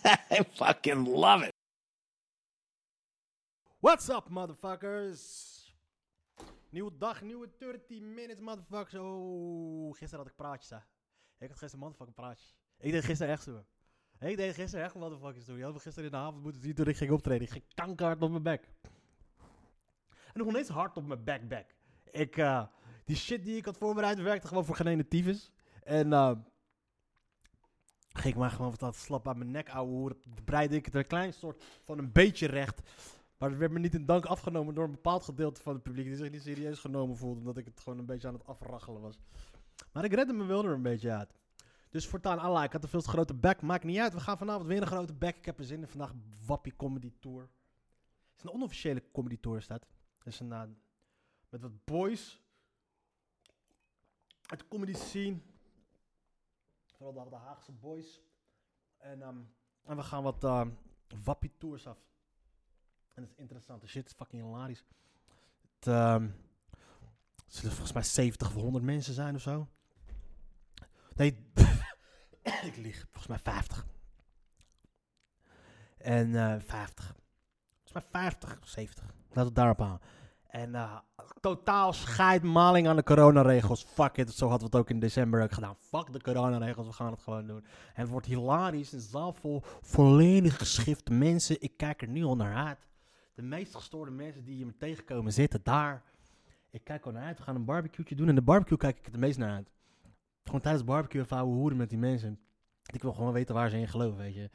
I fucking love it. What's up, motherfuckers? Nieuwe dag, nieuwe 30 minutes, motherfuckers. Oh, gisteren had ik praatjes, hè. Ik had gisteren motherfucking praatjes. Ik deed gisteren echt zo. Ik deed gisteren echt motherfuckers doen. Je had me gisteren in de avond moeten zien toen ik ging optreden. Ik ging kankerhard op mijn bek. En nog ineens hard op mijn back back. Ik, eh, die shit die ik had voorbereid werkte gewoon voor geen. En, eh... ging ik maar gewoon wat slap aan mijn nek ouwe. Breidde ik het een klein soort van een beetje recht. Maar het werd me niet in dank afgenomen door een bepaald gedeelte van het publiek die zich niet serieus genomen voelde. Omdat ik het gewoon een beetje aan het afraggelen was. Maar ik redde me wel er een beetje uit. Dus voortaan Allah, ik had een veel te grote back. Maakt niet uit, we gaan vanavond weer een grote back. Ik heb er zin in. Vandaag Wappie Comedy Tour. Het is een onofficiële comedy tour is dat. Het is een, eh, met wat boys. De comedy scene. Vooral de, de Haagse boys. En, ehm, en we gaan wat uh, Wappie Tours af. En dat is interessant. De shit is fucking hilarisch. Het, er zullen volgens mij 70 of 100 mensen zijn of zo. Nee, ik lieg. Volgens mij 50. En eh 50. Volgens mij 50, 70. Laat het daarop aan. En eh, totaal scheidmaling aan de coronaregels. Fuck it. Zo hadden we het ook in december ook gedaan. Fuck de coronaregels. We gaan het gewoon doen. En het wordt hilarisch. Een zaal vol volledig geschifte mensen. Ik kijk er nu al naar uit. De meest gestoorde mensen die je me tegenkomen zitten daar. Ik kijk er naar uit. We gaan een barbecue doen. En de barbecue kijk ik het meest naar uit. Gewoon tijdens barbecue even hoeren met die mensen. Ik wil gewoon weten waar ze in geloven, weet je.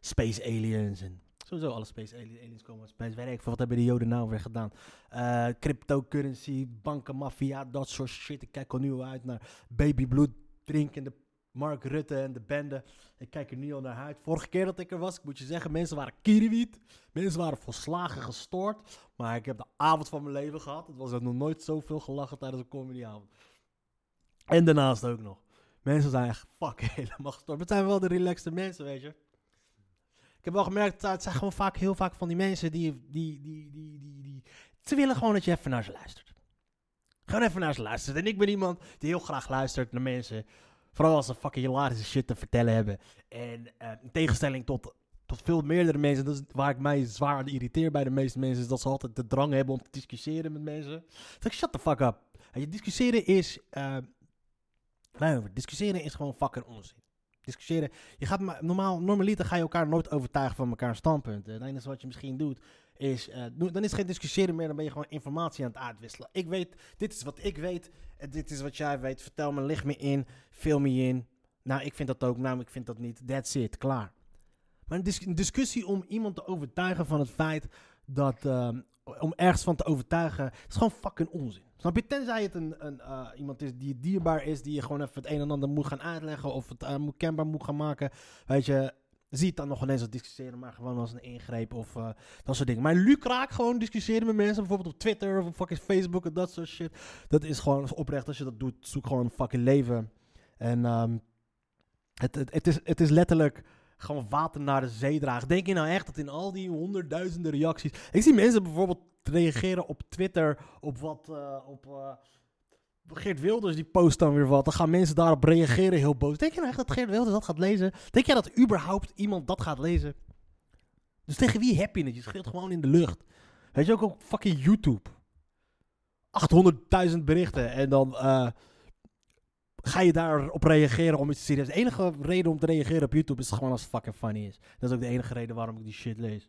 Space aliens en sowieso alle space ali- aliens komen space. Weet ik wat hebben de joden nou weer gedaan? Eh, cryptocurrency, bankenmafia, dat soort shit. Ik kijk al nu uit naar babybloed drinkende Mark Rutte en de bende. Ik kijk er nu al naar uit. Vorige keer dat ik er was, ik moet je zeggen, mensen waren kiriwiet. Mensen waren volslagen gestoord. Maar ik heb de avond van mijn leven gehad. Het was nog nooit zoveel gelachen tijdens een comedyavond. En daarnaast ook nog. Mensen zijn echt fuck helemaal gestoord. Het zijn wel de relaxte mensen, weet je. Ik heb wel gemerkt, het zijn gewoon vaak, heel vaak van die mensen die, die, die, die, die, die... Ze willen gewoon dat je even naar ze luistert. Gewoon even naar ze luistert. En ik ben iemand die heel graag luistert naar mensen. Vooral als ze fucking hilarische shit te vertellen hebben. En eh, in tegenstelling tot, tot veel meerdere mensen, dat is waar ik mij zwaar aan irriteer bij de meeste mensen, is dat ze altijd de drang hebben om te discussiëren met mensen. Zeg ik, shut the fuck up. En je discussiëren is... nee, discussiëren is gewoon fucking onzin. Discussiëren. Je gaat normaal, normaliter ga je elkaar nooit overtuigen van elkaar standpunten. Het enige wat je misschien doet, is. eh, dan is het geen discussiëren meer, dan ben je gewoon informatie aan het uitwisselen. Ik weet, dit is wat ik weet, dit is wat jij weet. Vertel me, lig me in, vul me in. Nou, ik vind dat ook, nou, ik vind dat niet. That's it, klaar. Maar een discussie om iemand te overtuigen van het feit dat. ehm, om ergens van te overtuigen, is gewoon fucking onzin. Snap je? Tenzij het een, een, eh, iemand is die dierbaar is, die je gewoon even het een en ander moet gaan uitleggen of het eh, moet kenbaar moet gaan maken. Weet je, zie het dan nog ineens als discussiëren, maar gewoon als een ingreep of eh, dat soort dingen. Maar lukraak gewoon discussiëren met mensen, bijvoorbeeld op Twitter of op fucking Facebook en dat soort shit. Dat is gewoon oprecht, als je dat doet, zoek gewoon een fucking leven. En ehm, het, het, het, is, het is letterlijk gewoon water naar de zee dragen. Denk je nou echt dat in al die honderdduizenden reacties... Ik zie mensen bijvoorbeeld reageren op Twitter op wat... eh, op, eh, Geert Wilders die post dan weer wat. Dan gaan mensen daarop reageren heel boos. Denk je nou echt dat Geert Wilders dat gaat lezen? Denk jij dat überhaupt iemand dat gaat lezen? Dus tegen wie heb je het? Je scheelt gewoon in de lucht. Weet je ook op fucking YouTube. 800.000 berichten. En dan eh, ga je daarop reageren om iets serieus. De enige reden om te reageren op YouTube is gewoon als het fucking funny is. Dat is ook de enige reden waarom ik die shit lees.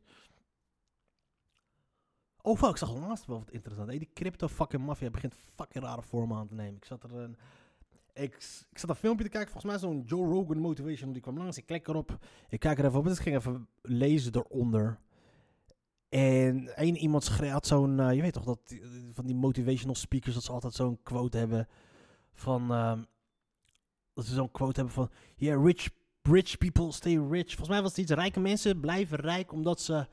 Oh fuck, ik zag laatst wel wat interessant. Die crypto fucking mafia begint fucking rare vormen aan te nemen. Ik zat er een... Ik, ik zat een filmpje te kijken, volgens mij zo'n Joe Rogan motivation. Die kwam langs, ik klik erop. Ik kijk er even op, dus ik ging even lezen eronder. En één iemand schreef, zo'n, eh, je weet toch, dat, van die motivational speakers, dat ze altijd zo'n quote hebben van, ehm, dat ze zo'n quote hebben van, yeah, rich rich people stay rich. Volgens mij was het iets, rijke mensen blijven rijk omdat ze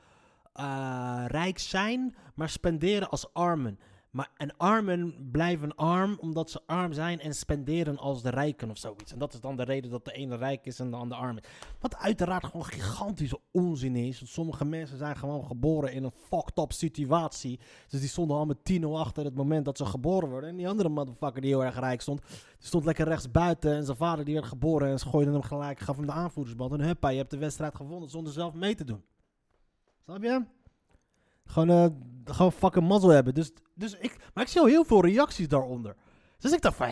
eh, rijk zijn, maar spenderen als armen. Maar, en armen blijven arm omdat ze arm zijn en spenderen als de rijken of zoiets. En dat is dan de reden dat de ene rijk is en de ander arm is. Wat uiteraard gewoon gigantische onzin is. Want sommige mensen zijn gewoon geboren in een fucked up situatie. Dus die stonden al met 10 achter het moment dat ze geboren worden. En die andere motherfucker die heel erg rijk stond, die stond lekker rechts buiten. En zijn vader die werd geboren en ze gooiden hem gelijk, gaf hem de aanvoerdersband. En huppa, je hebt de wedstrijd gewonnen zonder zelf mee te doen. Snap je? Gewoon, eh, gewoon fucking mazzel hebben. Dus, dus ik, maar ik zie al heel veel reacties daaronder. Dus ik dacht van,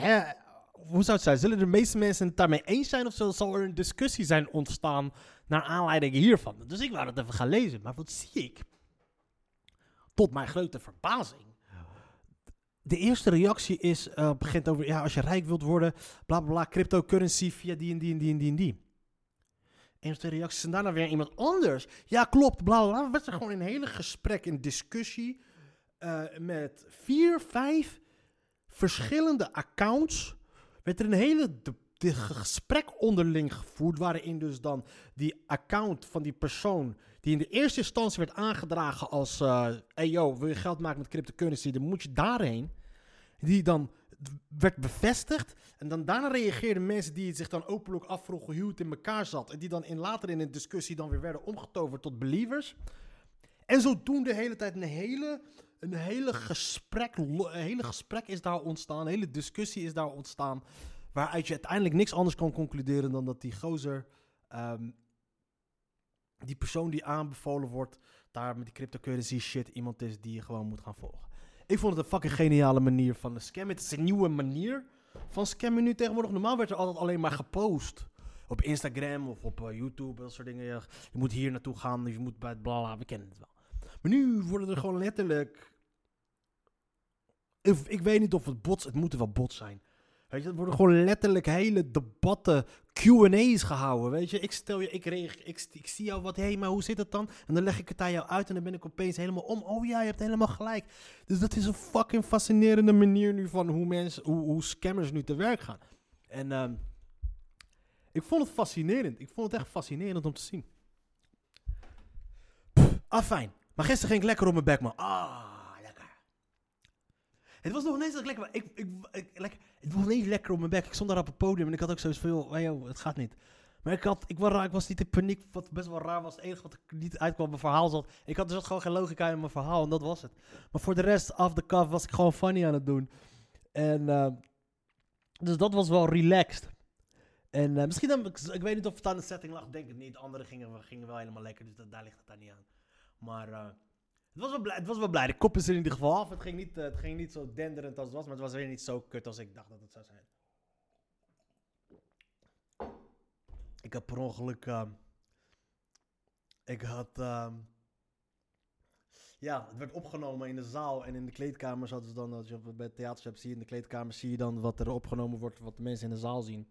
hoe zou het zijn? Zullen de meeste mensen het daarmee eens zijn? Of zal- zal er een discussie zijn ontstaan naar aanleiding hiervan? Dus ik wou dat even gaan lezen. Maar wat zie ik? Tot mijn grote verbazing. De eerste reactie is, eh, begint over, ja, als je rijk wilt worden, bla bla bla, cryptocurrency via die en die en die en die en die. Of twee reacties en daarna weer iemand anders. Ja, klopt, bla bla werd er gewoon een hele gesprek, een discussie eh, met vier, vijf verschillende accounts. Werd er een hele de, de gesprek onderling gevoerd, waarin dus dan die account van die persoon, die in de eerste instantie werd aangedragen als, eh hey yo, wil je geld maken met cryptocurrency, dan moet je daarheen. Die dan werd bevestigd. En dan daarna reageerden mensen die het zich dan openlijk afvroegen hoe het in elkaar zat. En die dan in, later in een discussie dan weer werden omgetoverd tot believers. En zodoende de hele tijd een hele, een hele, gesprek, een hele gesprek is daar ontstaan. Een hele discussie is daar ontstaan. Waaruit je uiteindelijk niks anders kan concluderen dan dat die gozer... ehm, die persoon die aanbevolen wordt, daar met die cryptocurrency shit iemand is die je gewoon moet gaan volgen. Ik vond het een fucking geniale manier van scammen. Het is een nieuwe manier van scammen nu tegenwoordig. Normaal werd er altijd alleen maar gepost. Op Instagram of op eh, YouTube, dat soort dingen. Je, moet hier naartoe gaan, je moet bij het bla bla, we kennen het wel. Maar nu worden er gewoon letterlijk... Ik, ik weet niet of het bots... Het moeten wel bots zijn. Weet je, er worden gewoon letterlijk hele debatten, Q&A's gehouden, weet je. Ik stel je, ik, reageer, ik, ik zie jou wat, hé, hey, maar hoe zit het dan? En dan leg ik het aan jou uit en dan ben ik opeens helemaal om. Oh ja, je hebt helemaal gelijk. Dus dat is een fucking fascinerende manier nu van hoe mensen, hoe, hoe scammers nu te werk gaan. En ehm, ik vond het fascinerend. Ik vond het echt fascinerend om te zien. Pff, ah, fijn. Maar gisteren ging ik lekker op mijn bek, man. Ah. Het was nog niet eens dat ik lekker... Ik, ik, ik, lekker het was niet lekker op mijn bek. Ik stond daar op het podium en ik had ook zoiets van... joh, het gaat niet. Maar ik, had, ik, was, raar- ik was niet in paniek, wat best wel raar was. Het enige wat ik niet uitkwam, mijn verhaal zat. Ik had dus gewoon geen logica in mijn verhaal en dat was het. Maar voor de rest, af de cuff, was ik gewoon funny aan het doen. En eh, dus dat was wel relaxed. En eh, misschien, dan, ik, ik weet niet of het aan de setting lag, denk ik niet. Anderen gingen, gingen wel helemaal lekker, dus daar ligt het daar niet aan. Maar eh, het, was wel blij, het was wel blij. De kop is er in ieder geval af. Het ging, niet, eh, het ging niet zo denderend als het was, maar het was weer niet zo kut als ik dacht dat het zou zijn. Ik heb per ongeluk. ehm, ik had. ehm, ja, het werd opgenomen in de zaal en in de kleedkamer hadden ze dan, als je bij het theater hebt, zie je in de kleedkamer zie je dan wat er opgenomen wordt, wat de mensen in de zaal zien.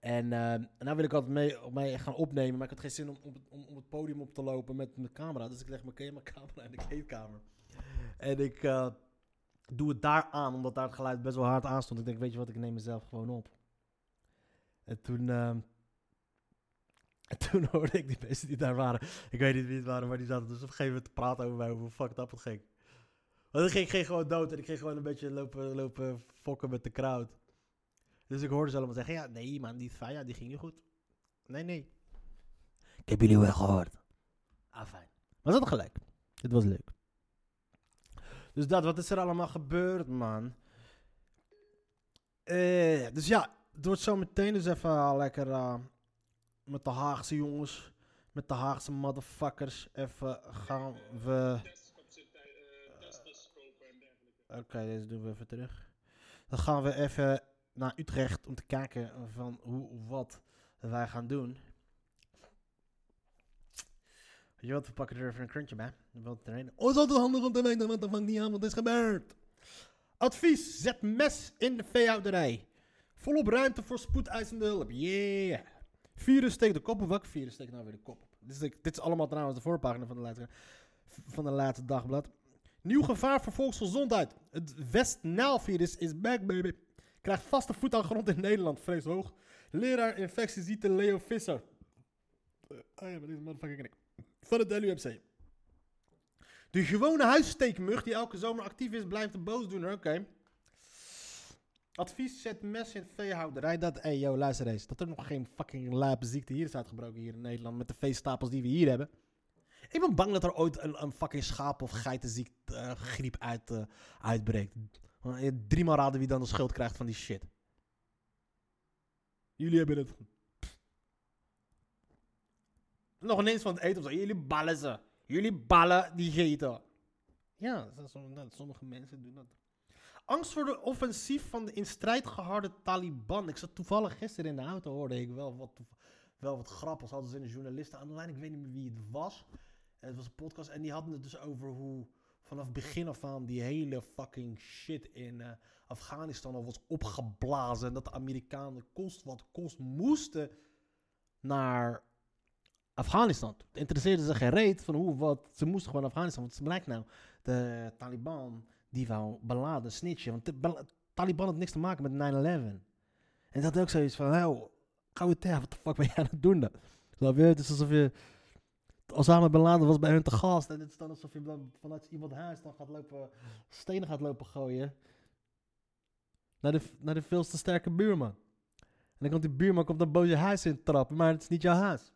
En, ehm, en nou wil ik altijd mee, gaan opnemen, maar ik had geen zin om, om, het- podium op te lopen met mijn camera. Dus ik leg mijn, mijn camera in de kleedkamer. En ik eh, doe het daar aan, omdat daar het geluid best wel hard aan stond. Ik denk, weet je wat, ik neem mezelf gewoon op. En toen, ehm, en toen hoorde ik die mensen die daar waren. Ik weet niet wie het waren, maar die zaten dus op een gegeven moment te praten over mij, hoe fucked up het ging. Want ik ging, ging gewoon dood en ik ging gewoon een beetje lopen, lopen fokken met de crowd. Dus ik hoorde ze allemaal zeggen, ja, nee man, die Faya, die ging niet goed. Nee, nee. Ik heb jullie wel gehoord. Ah, fijn. Maar ze hadden gelijk. Het was leuk. Dus dat, wat is er allemaal gebeurd, man? Eh, dus ja, het wordt zo meteen dus even eh, lekker eh, met de Haagse jongens, met de Haagse motherfuckers, even gaan we... Oké, deze doen we even terug. Dan gaan we even naar Utrecht om te kijken van hoe, wat wij gaan doen. Je wat, we pakken er even een krantje bij. Wat. Oh, is altijd handig om te weten wat er van die avond is gebeurd. Advies, zet mes in de veehouderij. Volop ruimte voor spoedeisende hulp. Yeah. Virus steekt de kop op. Welke virus steekt nou weer de kop op? Dit is, dit is allemaal trouwens de voorpagina van de laatste, van de laatste dagblad. Nieuw gevaar voor volksgezondheid. Het West-Nile-virus is back, baby. Krijgt vaste voet aan grond in Nederland, vrees hoog. Leraar infectieziekte Leo Visser. Oh ja, maar deze motherfucker ken ik. Van het website. De gewone huissteekmug die elke zomer actief is, blijft de boosdoener. Oké. Advies, zet mes in veehouderij. Dat, hey, yo, luister eens. Dat er nog geen fucking lape ziekte hier is uitgebroken hier in Nederland. Met de veestapels die we hier hebben. Ik ben bang dat er ooit een, een fucking schaap- of geitenziekte, eh, griep uit, eh, uitbreekt. Drie maal raden wie dan de schuld krijgt van die shit. Jullie hebben het. Nog ineens van het eten of zo. Jullie ballen ze. Jullie ballen die geten. Ja, sommige mensen doen dat. Angst voor de offensief van de in strijd geharde Taliban. Ik zat toevallig gisteren in de auto, hoorde ik wel wat, wel wat grappigs. Hadden ze in de journalisten aan de lijn. Ik weet niet meer wie het was. Het was een podcast en die hadden het dus over hoe vanaf begin af aan die hele fucking shit in eh, Afghanistan al was opgeblazen. En dat de Amerikanen kost wat kost moesten naar Afghanistan. Het interesseerde ze geen reet van hoe wat. Ze moesten gewoon naar Afghanistan. Want het blijkt nou, de Taliban die wou beladen, snitchen. Want de Taliban had niks te maken met 9-11. En dat ook zoiets van, nou, gauw wat de fuck ben je aan het doen dan? Het is alsof je, Osama Bin Laden was bij hun te gast. En het is dan alsof je vanuit iemand huis dan gaat lopen, stenen gaat lopen gooien. Naar de, naar de veel te sterke buurman. En dan komt die buurman komt dan boos je huis in trappen, maar het is niet jouw huis.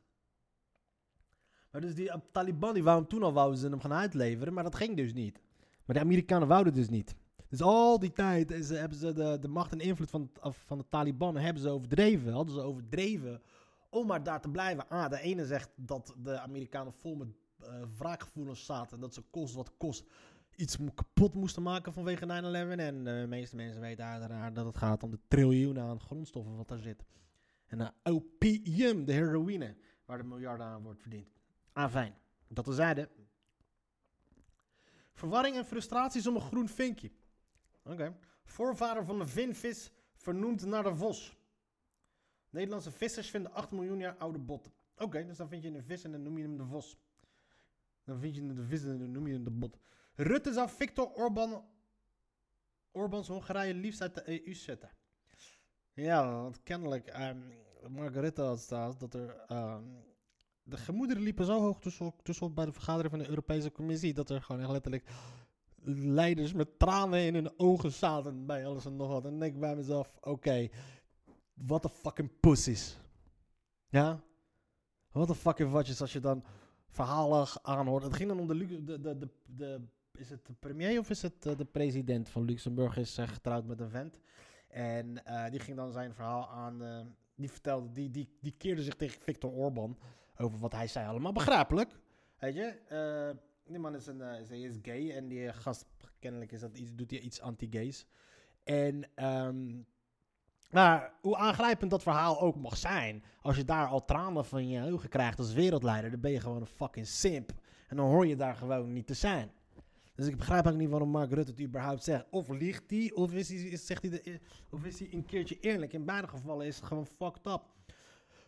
Maar dus die eh, Taliban, die wou hem toen al wouden ze hem gaan uitleveren, maar dat ging dus niet. Maar de Amerikanen wouden dus niet. Dus al die tijd is, hebben ze de, de macht en invloed van, van de Taliban hebben ze overdreven. Hadden ze overdreven om maar daar te blijven. Ah, de ene zegt dat de Amerikanen vol met eh, wraakgevoelens zaten. En dat ze kost wat kost iets kapot moesten maken vanwege 9-11. En de meeste mensen weten uiteraard dat het gaat om de triljoenen aan grondstoffen wat daar zit. En de opium, de heroïne, waar de miljarden aan wordt verdiend. Ah, fijn. Dat we zeiden. Verwarring en frustraties om een groen vinkje. Oké. Voorvader van de vinvis vernoemd naar de vos. Nederlandse vissers vinden 8 miljoen jaar oude botten. Oké, dus dan vind je een vis en dan noem je hem de vos. Dan vind je de vis en dan noem je hem de bot. Rutte zou Viktor Orban, Orbans Hongarije liefst uit de EU zetten. Ja, want kennelijk, Rutte had staan dat er... ehm, de gemoederen liepen zo hoog tussen, bij de vergadering van de Europese Commissie... dat er gewoon echt letterlijk leiders met tranen in hun ogen zaten bij alles en nog wat. En ik bij mezelf, oké, wat een fucking pussies. Ja? Wat een fucking watjes als je dan verhalen aanhoort. Het ging dan om de, de, de, de, de is het de premier of is het eh, de president van Luxemburg is eh, getrouwd met een vent. En eh, die ging dan zijn verhaal aan, die vertelde, die, die, die keerde zich tegen Viktor Orban over wat hij zei allemaal. Begrijpelijk, weet je. Die man is, een, is, hij is gay en die gast, kennelijk is dat iets, doet hij iets anti-gays. En, ehm, maar hoe aangrijpend dat verhaal ook mag zijn, als je daar al tranen van je ogen krijgt als wereldleider, dan ben je gewoon een fucking simp. En dan hoor je daar gewoon niet te zijn. Dus ik begrijp ook niet waarom Mark Rutte het überhaupt zegt. Of liegt hij, of is hij, zegt hij de, of is hij een keertje eerlijk. In beide gevallen is het gewoon fucked up.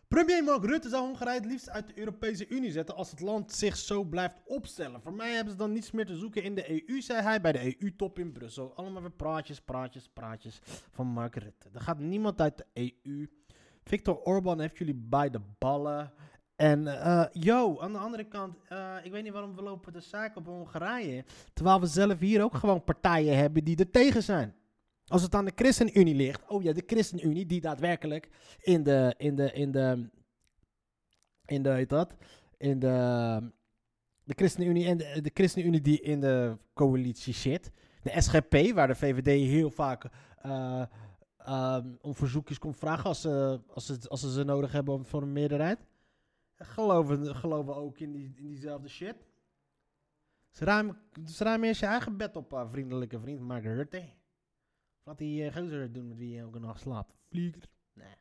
Premier Mark Rutte zou Hongarije het liefst uit de Europese Unie zetten als het land zich zo blijft opstellen. Voor mij hebben ze dan niets meer te zoeken in de EU, zei hij bij de EU-top in Brussel. Allemaal weer praatjes, praatjes, praatjes van Mark Rutte. Er gaat niemand uit de EU. Viktor Orban heeft jullie bij de ballen. En eh yo, aan de andere kant, eh, ik weet niet waarom we lopen de zaak op Hongarije. Terwijl we zelf hier ook gewoon partijen hebben die er tegen zijn. Als het aan de ChristenUnie ligt, oh ja, de ChristenUnie die daadwerkelijk in de, in de, in de, in de, heet dat, in de, de ChristenUnie en de, ChristenUnie die in de coalitie zit. De SGP, waar de VVD heel vaak eh, ehm, om verzoekjes komt vragen als ze, als, ze, als ze ze nodig hebben voor een meerderheid. Geloven, geloven ook in, die, in diezelfde shit. Ze ruimen, ze eerst je eigen bed op, eh, vriendelijke vriend Mark Rutte. Wat die uh, gozer doen met wie je elke nacht slaapt. Vlieger. Nee.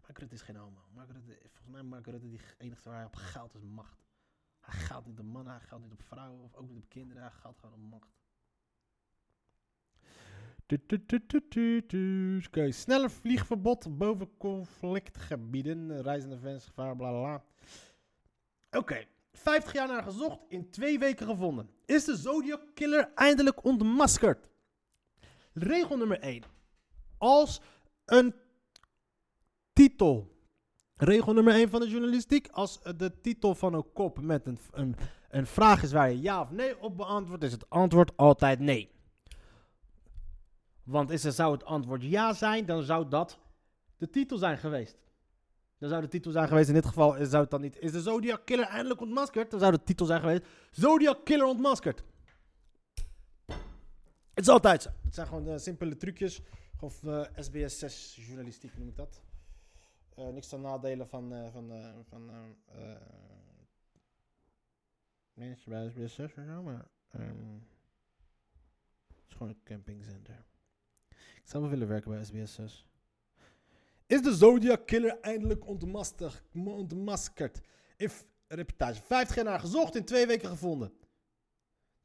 Mark Rutte is geen homo. Mark Rutte, volgens mij Mark Rutte die enige waar hij op geld is macht. Hij gaat niet op mannen, hij gaat niet op vrouwen of ook niet op kinderen. Hij gaat gewoon op macht. Oké, sneller vliegverbod boven conflictgebieden. Reizende fans, gevaar, bla bla bla. Oké, 50 jaar naar gezocht, in twee weken gevonden. Is de Zodiac Killer eindelijk ontmaskerd? Regel nummer 1. Als een titel Regel nummer 1 van de journalistiek. Als de titel van een kop met een, een, een vraag is waar je ja of nee op beantwoordt, is het antwoord altijd nee. Want is er, zou het antwoord ja zijn, dan zou dat de titel zijn geweest. Dan zou de titel zijn geweest, in dit geval zou het dan niet... Is de Zodiac Killer eindelijk ontmaskerd? Dan zou de titel zijn geweest, Zodiac Killer ontmaskerd. Het is altijd zo. Het zijn gewoon eh, simpele trucjes. Of eh, SBS 6 journalistiek noem ik dat. Eh, niks ten nadelen van, van, van mensen bij SBS 6 of zo, maar ehm, het is gewoon een campingcenter. Ik zou wel willen werken bij SBS 6. Is de Zodiac Killer eindelijk ontmaskerd? If reportage. 50 jaar gezocht, in twee weken gevonden.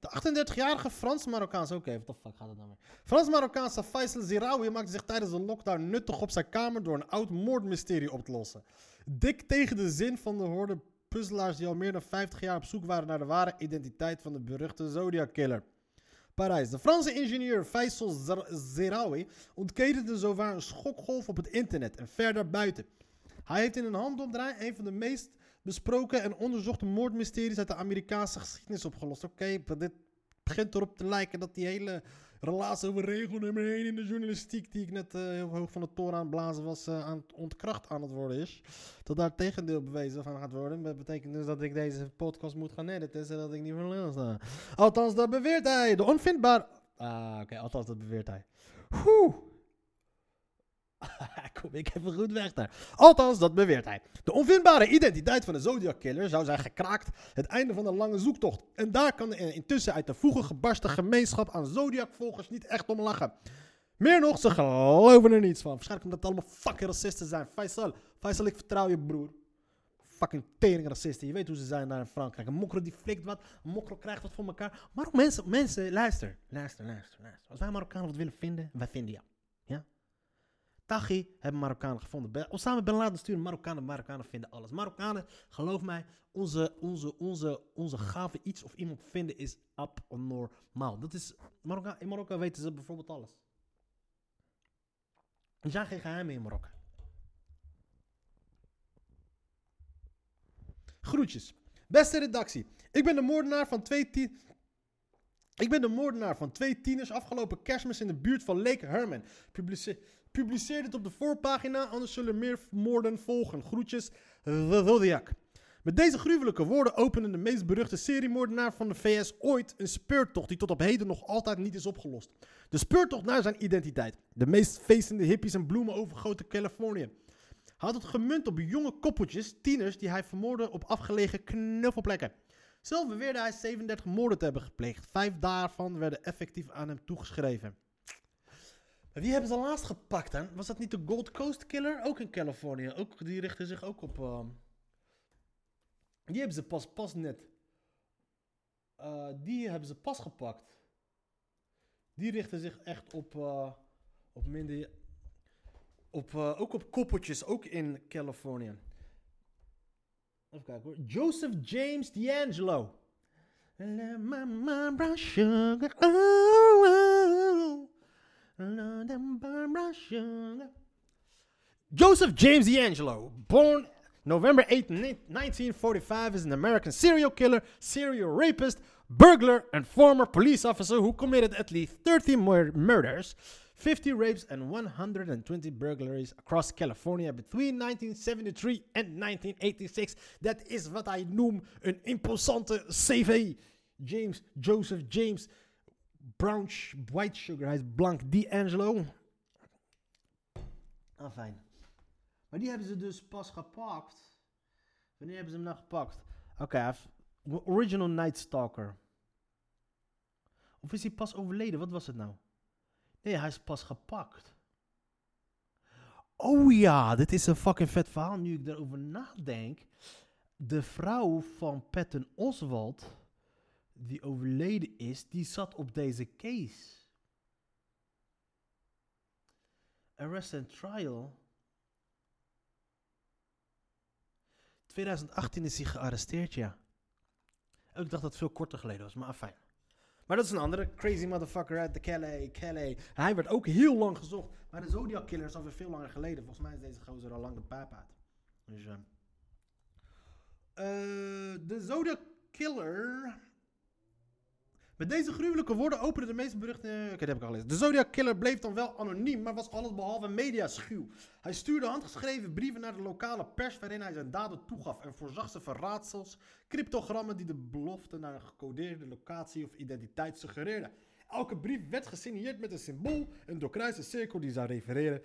De 38-jarige Frans-Marokkaanse... Oké, wat de fuck gaat het nou weer? Frans-Marokkaanse Faisal Ziraoui maakte zich tijdens de lockdown nuttig op zijn kamer... door een oud moordmysterie op te lossen. Dik tegen de zin van de horde puzzelaars... die al meer dan 50 jaar op zoek waren naar de ware identiteit... van de beruchte Zodiac-killer. Parijs. De Franse ingenieur Faisal Zer- Zeraoui ontketende zowaar een schokgolf op het internet en ver daarbuiten. Hij heeft in een handomdraai een van de meest besproken en onderzochte moordmysteries uit de Amerikaanse geschiedenis opgelost. Oké, dit begint erop te lijken dat die hele relatie over regel nummer 1 in de journalistiek, die ik net eh, heel hoog van de toren aan blazen was, eh, aan het ontkracht aan het worden is. Dat daar tegendeel bewezen van gaat worden. Dat betekent dus dat ik deze podcast moet gaan editen, zodat ik niet voor lul sta. Althans, dat beweert hij. De onvindbaar... Ah, oké, althans, dat beweert hij. Kom ik even goed weg daar. Althans, dat beweert hij. De onvindbare identiteit van de Zodiac Killer zou zijn gekraakt het einde van een lange zoektocht. En daar kan de intussen uit de voegen gebarsten gemeenschap aan Zodiac-volgers niet echt om lachen. Meer nog, ze geloven er niets van. Waarschijnlijk omdat het allemaal fucking racisten zijn. Faisal, Faisal, ik vertrouw je broer. Fucking tering racisten. Je weet hoe ze zijn daar in Frankrijk. Een mokro die flikt wat, een mokro krijgt wat voor elkaar. Maar ook mensen, mensen, luister, luister, luister, luister. Als wij Marokkanen wat willen vinden, wij vinden jou. Taghi hebben Marokkanen gevonden. Osama Bin Laden sturen Marokkanen. Marokkanen vinden alles. Marokkanen, geloof mij, onze, onze, onze, onze gave iets of iemand vinden is abnormaal. Dat is, Marokka, in Marokko weten ze bijvoorbeeld alles. Er zijn geen geheimen in Marokko. Groetjes. Beste redactie. Ik ben de moordenaar van twee tien... Ik ben de moordenaar van twee tieners afgelopen kerstmis in de buurt van Lake Herman. Publice publiceer dit op de voorpagina, anders zullen meer moorden volgen. Groetjes, The Zodiac. Met deze gruwelijke woorden opende de meest beruchte seriemoordenaar van de VS ooit een speurtocht die tot op heden nog altijd niet is opgelost. De speurtocht naar zijn identiteit. De meest feestende hippies en bloemen overgoten Californië. Hij had het gemunt op jonge koppeltjes, tieners, die hij vermoordde op afgelegen knuffelplekken. Zelf beweerde hij 37 moorden te hebben gepleegd. Vijf daarvan werden effectief aan hem toegeschreven. Wie hebben ze laatst gepakt dan? Was dat niet de Gold Coast Killer? Ook in Californië. Ook, die richtte zich ook op... ehm, die hebben ze pas, pas net... eh, die hebben ze pas gepakt. Die richten zich echt op... eh, op minder... Op, eh, ook op koppeltjes, ook in Californië. Even kijken hoor. Joseph James D'Angelo. Let my. Oh, oh. Joseph James D'Angelo, born November 8, 1945, is an American serial killer, serial rapist, burglar, and former police officer who committed at least 30 mur- murders, 50 rapes, and 120 burglaries across California between 1973 and 1986. That is wat hij noemt een imposante CV. James, Joseph James, brown, white sugar, hij is blank, D'Angelo. Ah, fijn. Maar die hebben ze dus pas gepakt. Wanneer hebben ze hem nou gepakt? Oké, Original Night Stalker. Of is hij pas overleden? Wat was het nou? Nee, hij is pas gepakt. Oh ja, dit is een fucking vet verhaal nu ik erover nadenk. De vrouw van Patton Oswald, die overleden is, die zat op deze case. Arrest and Trial. 2018 is hij gearresteerd, ja. Ik dacht dat het veel korter geleden was, maar fijn. Maar dat is een andere crazy motherfucker uit de Calais, Calais. Hij werd ook heel lang gezocht. Maar de Zodiac Killer is alweer veel langer geleden. Volgens mij is deze gozer al lang de. Dus, eh, eh, de Zodiac Killer. Met deze gruwelijke woorden openen de meeste berichten. Oké, dat heb ik al gelezen. De Zodiac Killer bleef dan wel anoniem, maar was allesbehalve mediaschuw. Hij stuurde handgeschreven brieven naar de lokale pers waarin hij zijn daden toegaf en voorzag ze van raadsels, cryptogrammen die de belofte naar een gecodeerde locatie of identiteit suggereerden. Elke brief werd gesigneerd met een symbool, een doorkruiste cirkel die zou refereren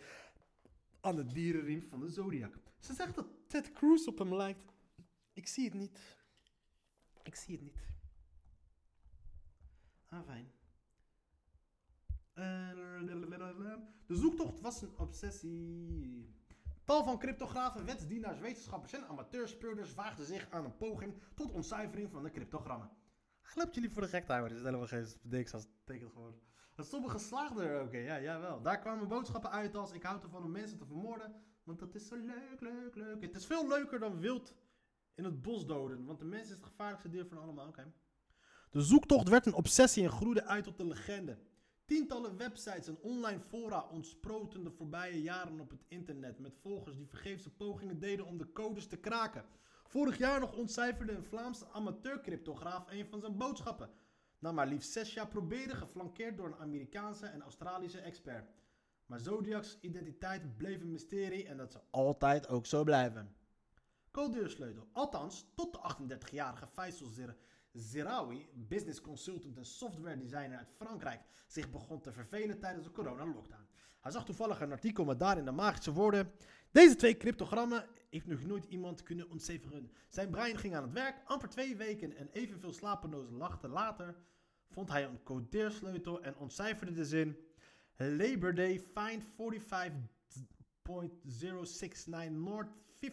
aan de dierenriem van de Zodiac. Ze zegt dat Ted Cruz op hem lijkt. Ik zie het niet. Ik zie het niet. Ah, fijn. Eh, De zoektocht was een obsessie. Tal van cryptografen, wetsdienaars, wetenschappers en amateurspeurders waagden zich aan een poging tot ontcijfering van de cryptogrammen. Hij loopt jullie voor de gek houden. Dit is helemaal geen niks als tekent gewoon. Dat sommige slaagden er oké, ja, jawel. Daar kwamen boodschappen uit als ik houd ervan om mensen te vermoorden, want dat is zo leuk, leuk, leuk. Het is veel leuker dan wild in het bos doden, want de mens is het gevaarlijkste dier van allemaal, oké. De zoektocht werd een obsessie en groeide uit tot een legende. Tientallen websites en online fora ontsproten de voorbije jaren op het internet met volgers die vergeefse pogingen deden om de codes te kraken. Vorig jaar nog ontcijferde een Vlaamse amateurcryptograaf een van zijn boodschappen. Na maar liefst zes jaar proberen, geflankeerd door een Amerikaanse en Australische expert. Maar Zodiac's identiteit bleef een mysterie en dat zal altijd ook zo blijven. Codeursleutel. Althans, tot de 38-jarige Faisal Zir Ziraoui, business consultant en software designer uit Frankrijk, zich begon te vervelen tijdens de corona-lockdown. Hij zag toevallig een artikel met daarin de magische woorden: Deze twee cryptogrammen heeft nog nooit iemand kunnen ontcijferen. Zijn brein ging aan het werk. Amper twee weken en evenveel slapeloze nachten later vond hij een codeersleutel en ontcijferde de zin: Labor Day find 45.069 North 58.719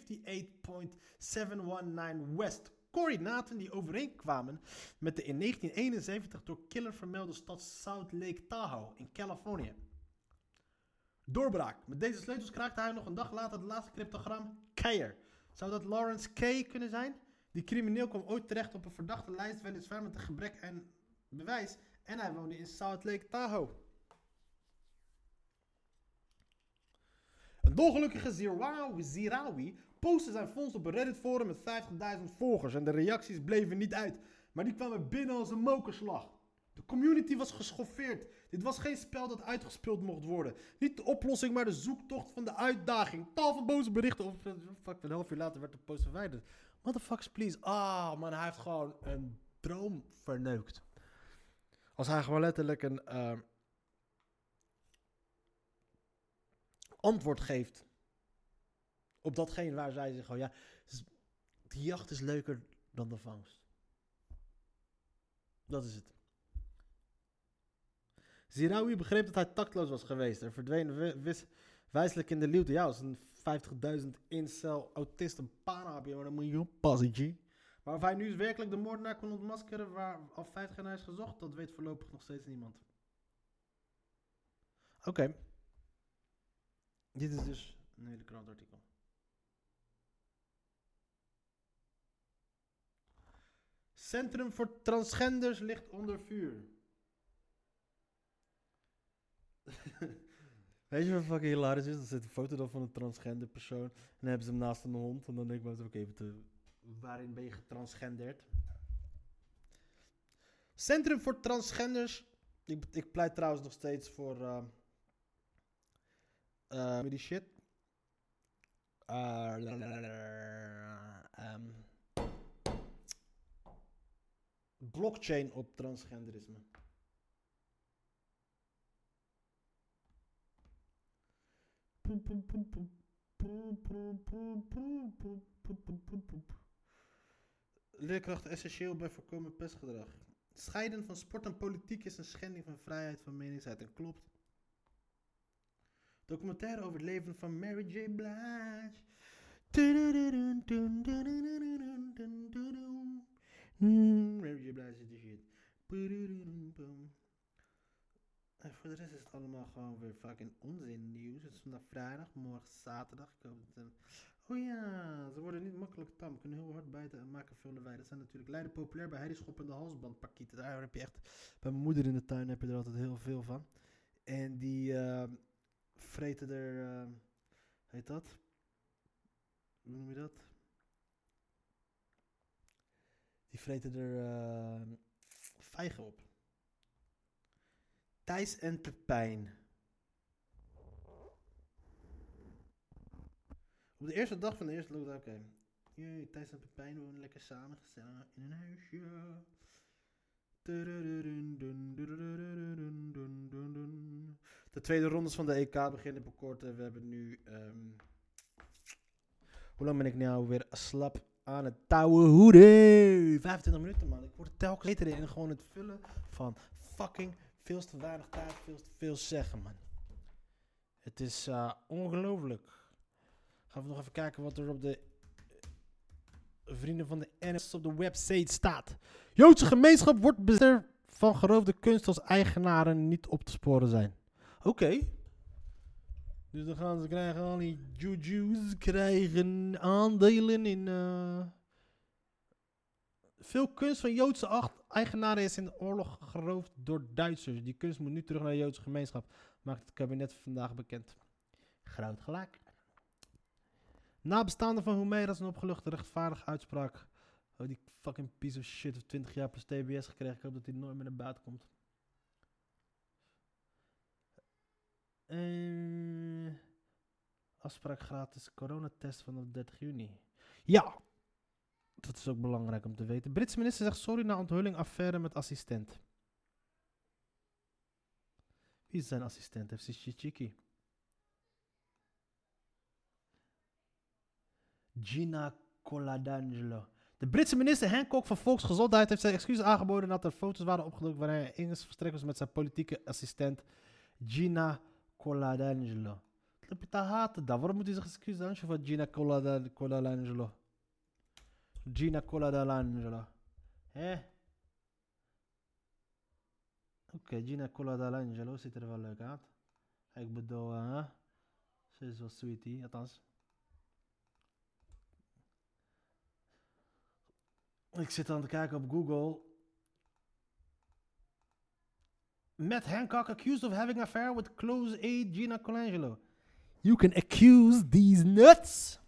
West. Coördinaten die overeenkwamen met de in 1971 door Killer vermelde stad South Lake Tahoe in Californië. Doorbraak. Met deze sleutels kraakte hij nog een dag later het laatste cryptogram Keyer. Zou dat Lawrence Kay kunnen zijn? Die crimineel kwam ooit terecht op een verdachte lijst weliswaar met een gebrek aan bewijs en hij woonde in South Lake Tahoe. Een dolgelukkige Zirawi postte zijn fonds op een Reddit forum met 50.000 volgers en de reacties bleven niet uit, maar die kwamen binnen als een mokerslag. De community was geschoffeerd. Dit was geen spel dat uitgespeeld mocht worden. Niet de oplossing, maar de zoektocht van de uitdaging. Tal van boze berichten. Of, fuck, een half uur later werd de post verwijderd. Motherfuckers, please. Ah, man, hij heeft gewoon een droom verneukt. Als hij gewoon letterlijk een eh, antwoord geeft op datgene waar zij zich gewoon, ja, de jacht is leuker dan de vangst. Dat is het. Ziraoui begreep dat hij tactloos was geweest en verdween wi- wis- wijselijk in de liefde. Ja, als een 50.000 incel autist een paar heb je, maar dan moet je oppassen, G. Maar of hij nu werkelijk de moordenaar kon ontmaskeren waar al 50 jaar is gezocht, dat weet voorlopig nog steeds niemand. Oké. Dit is dus een hele krantartikel. Centrum voor transgenders ligt onder vuur. Weet je wat fucking hilarisch is? Er zit een foto dan van een transgender persoon. En dan hebben ze hem naast een hond. En dan denk ik eens, oké, wat, eh, waarin ben je getransgenderd? Centrum voor transgenders. Ik, ik pleit trouwens nog steeds voor... eh, die shit. Eh, blockchain op transgenderisme. Leerkrachten essentieel bij voorkomen pestgedrag. Scheiden van sport en politiek is een schending van vrijheid van meningsuiting. Klopt. Documentaire over het leven van Mary J. Blige. Hmm, Mary J. Blige is de shit. En voor de rest is het allemaal gewoon weer fucking onzin nieuws. Het is vandaag vrijdag, morgen zaterdag. Oh ja, ze worden niet makkelijk tam. Kunnen heel hard bijten en maken veel lawaai. Dat zijn natuurlijk Leiden populair bij Heideschop en de halsbandpakieten. Daar heb je echt... Bij mijn moeder in de tuin heb je er altijd heel veel van. En die... eh, vreten er, eh, heet dat? hoe noem je dat? Die vreten er eh vijgen op. Thijs en Pepijn. Op de eerste dag van de eerste lockdown, oké. Jee, Thijs en Pepijn wonen lekker samen in een huisje. De tweede rondes van de EK beginnen binnenkort. en We hebben nu. ehm, hoe lang ben ik nou weer slap aan het touwen hoeden? 25 minuten, man. Ik word telkens beter in gewoon het vullen van fucking veel te weinig tijd, veel te veel zeggen, man. Het is eh, ongelooflijk. Gaan we nog even kijken wat er op de eh, vrienden van de NS op de website staat. Joodse gemeenschap wordt bezitter van geroofde kunst als eigenaren niet op te sporen zijn. Oké. Dus dan gaan ze krijgen al die Juju's krijgen aandelen in. eh, veel kunst van Joodse acht eigenaren is in de oorlog geroofd door Duitsers. Die kunst moet nu terug naar de Joodse gemeenschap, maakt het kabinet vandaag bekend. Groot gelijk. Nabestaanden van Humera is een opgeluchte rechtvaardige uitspraak. Oh, die fucking piece of shit heeft 20 jaar plus TBS gekregen. Ik hoop dat hij nooit meer naar buiten komt. Eh, afspraak gratis coronatest vanaf 30 juni. Ja, dat is ook belangrijk om te weten. Britse minister zegt sorry na onthulling affaire met assistent. Wie is zijn assistent? FC Chichiki. Gina Coladangelo. De Britse minister Hancock van Volksgezondheid heeft zijn excuses aangeboden nadat er foto's waren opgedoken waarin hij in verstrekt was met zijn politieke assistent Gina Coladangelo. Wat heb je te haten? Waarom moet hij zich excuses aanschaffen van Gina Colada- Coladangelo? Gina Coladangelo. Hè? Oké, Gina Coladangelo ziet er wel leuk uit. Ik bedoel, hè? Ze is wel sweetie, althans. Ik zit aan te kijken op Google. Matt Hancock accused of having affair with close aide Gina Colangelo. You can accuse these nuts.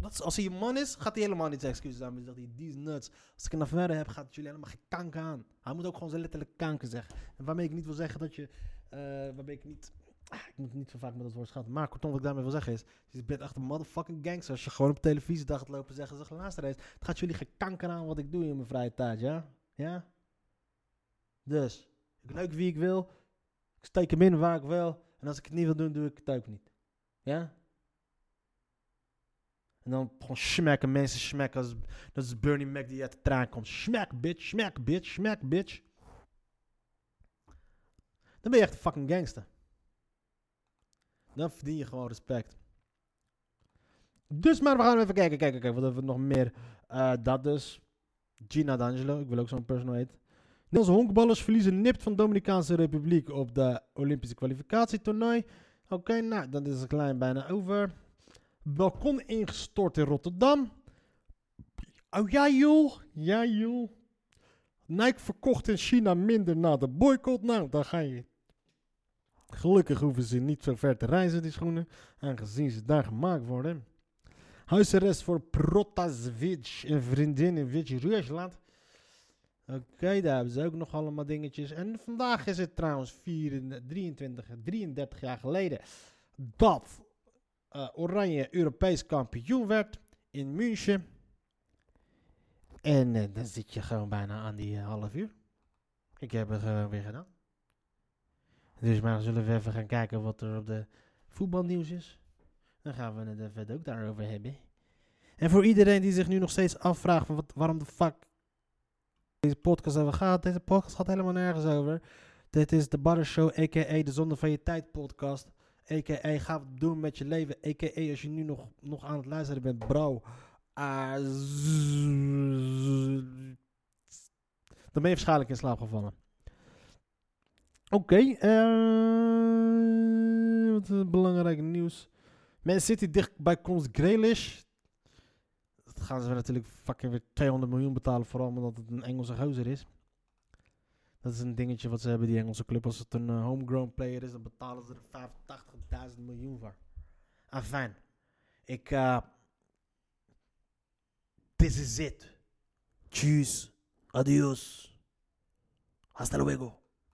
Dat is, als hij een man is, gaat hij helemaal niet zijn excuses zegt hij, these nuts. Als ik een affaire heb, gaat jullie helemaal geen kanker aan. Hij moet ook gewoon zijn letterlijk kanker zeggen. En waarmee ik niet wil zeggen dat je... eh, waarmee ik niet... Ah, ik moet niet zo vaak met dat woord schatten. Maar kortom, wat ik daarmee wil zeggen is... Je bent echt een motherfucking gangster. Als je gewoon op televisie dag gaat lopen zeggen... Zeg, luister eens. Het gaat jullie geen kanker aan wat ik doe in mijn vrije tijd, ja? Ja? Dus, ik leuk wie ik wil. Ik steek hem in waar ik wil. En als ik het niet wil doen, doe ik het ook niet. Ja? En dan gewoon smacken mensen smacken dat is Bernie Mac die uit de trein komt. Smack bitch, smack bitch, smack bitch. Dan ben je echt een fucking gangster. Dan verdien je gewoon respect. Dus maar we gaan even kijken, kijken, kijken. Wat hebben we nog meer? Eh, dat dus. Gina D'Angelo, ik wil ook zo'n personal heet. Nederlandse honkballers verliezen nipt van Dominicaanse Republiek op de Olympische kwalificatietoernooi. Oké, nou, dan is het klein bijna over. Balkon ingestort in Rotterdam. Oh ja joh, ja joh. Nike verkocht in China minder na de boycott. Nou, dan ga je. Gelukkig hoeven ze niet zo ver te reizen, die schoenen. Aangezien ze daar gemaakt worden. Huisarrest voor Protasevich, een vriendin in Wit-Rusland. Oké, daar hebben ze ook nog allemaal dingetjes. En vandaag is het trouwens 24, 23, 33 jaar geleden dat eh, Oranje Europees kampioen werd in München. En eh, dan zit je gewoon bijna aan die eh, half uur. Ik heb het gewoon weer gedaan. Dus maar zullen we even gaan kijken wat er op de voetbalnieuws is. Dan gaan we het even ook daarover hebben. En voor iedereen die zich nu nog steeds afvraagt van wat, waarom de fuck deze podcast over gaat. Deze podcast gaat helemaal nergens over. Dit is de Butter Show, a.k.a. de Zonde van je Tijd podcast. A.k.a. ga wat doen met je leven. A.k.a. als je nu nog, nog aan het luisteren bent, bro. Ah, dan ben je waarschijnlijk in slaap gevallen. Oké, eh, wat is belangrijk nieuws. Man City dicht bij Cons Grealish. Dat gaan ze natuurlijk fucking weer 200 miljoen betalen, vooral omdat het een Engelse gozer is. Dat is een dingetje wat ze hebben, die Engelse club. Als het een eh, homegrown player is, dan betalen ze er 85.000 miljoen voor. Afijn. Ik, eh, This is it. Tschüss. Adios. Hasta luego.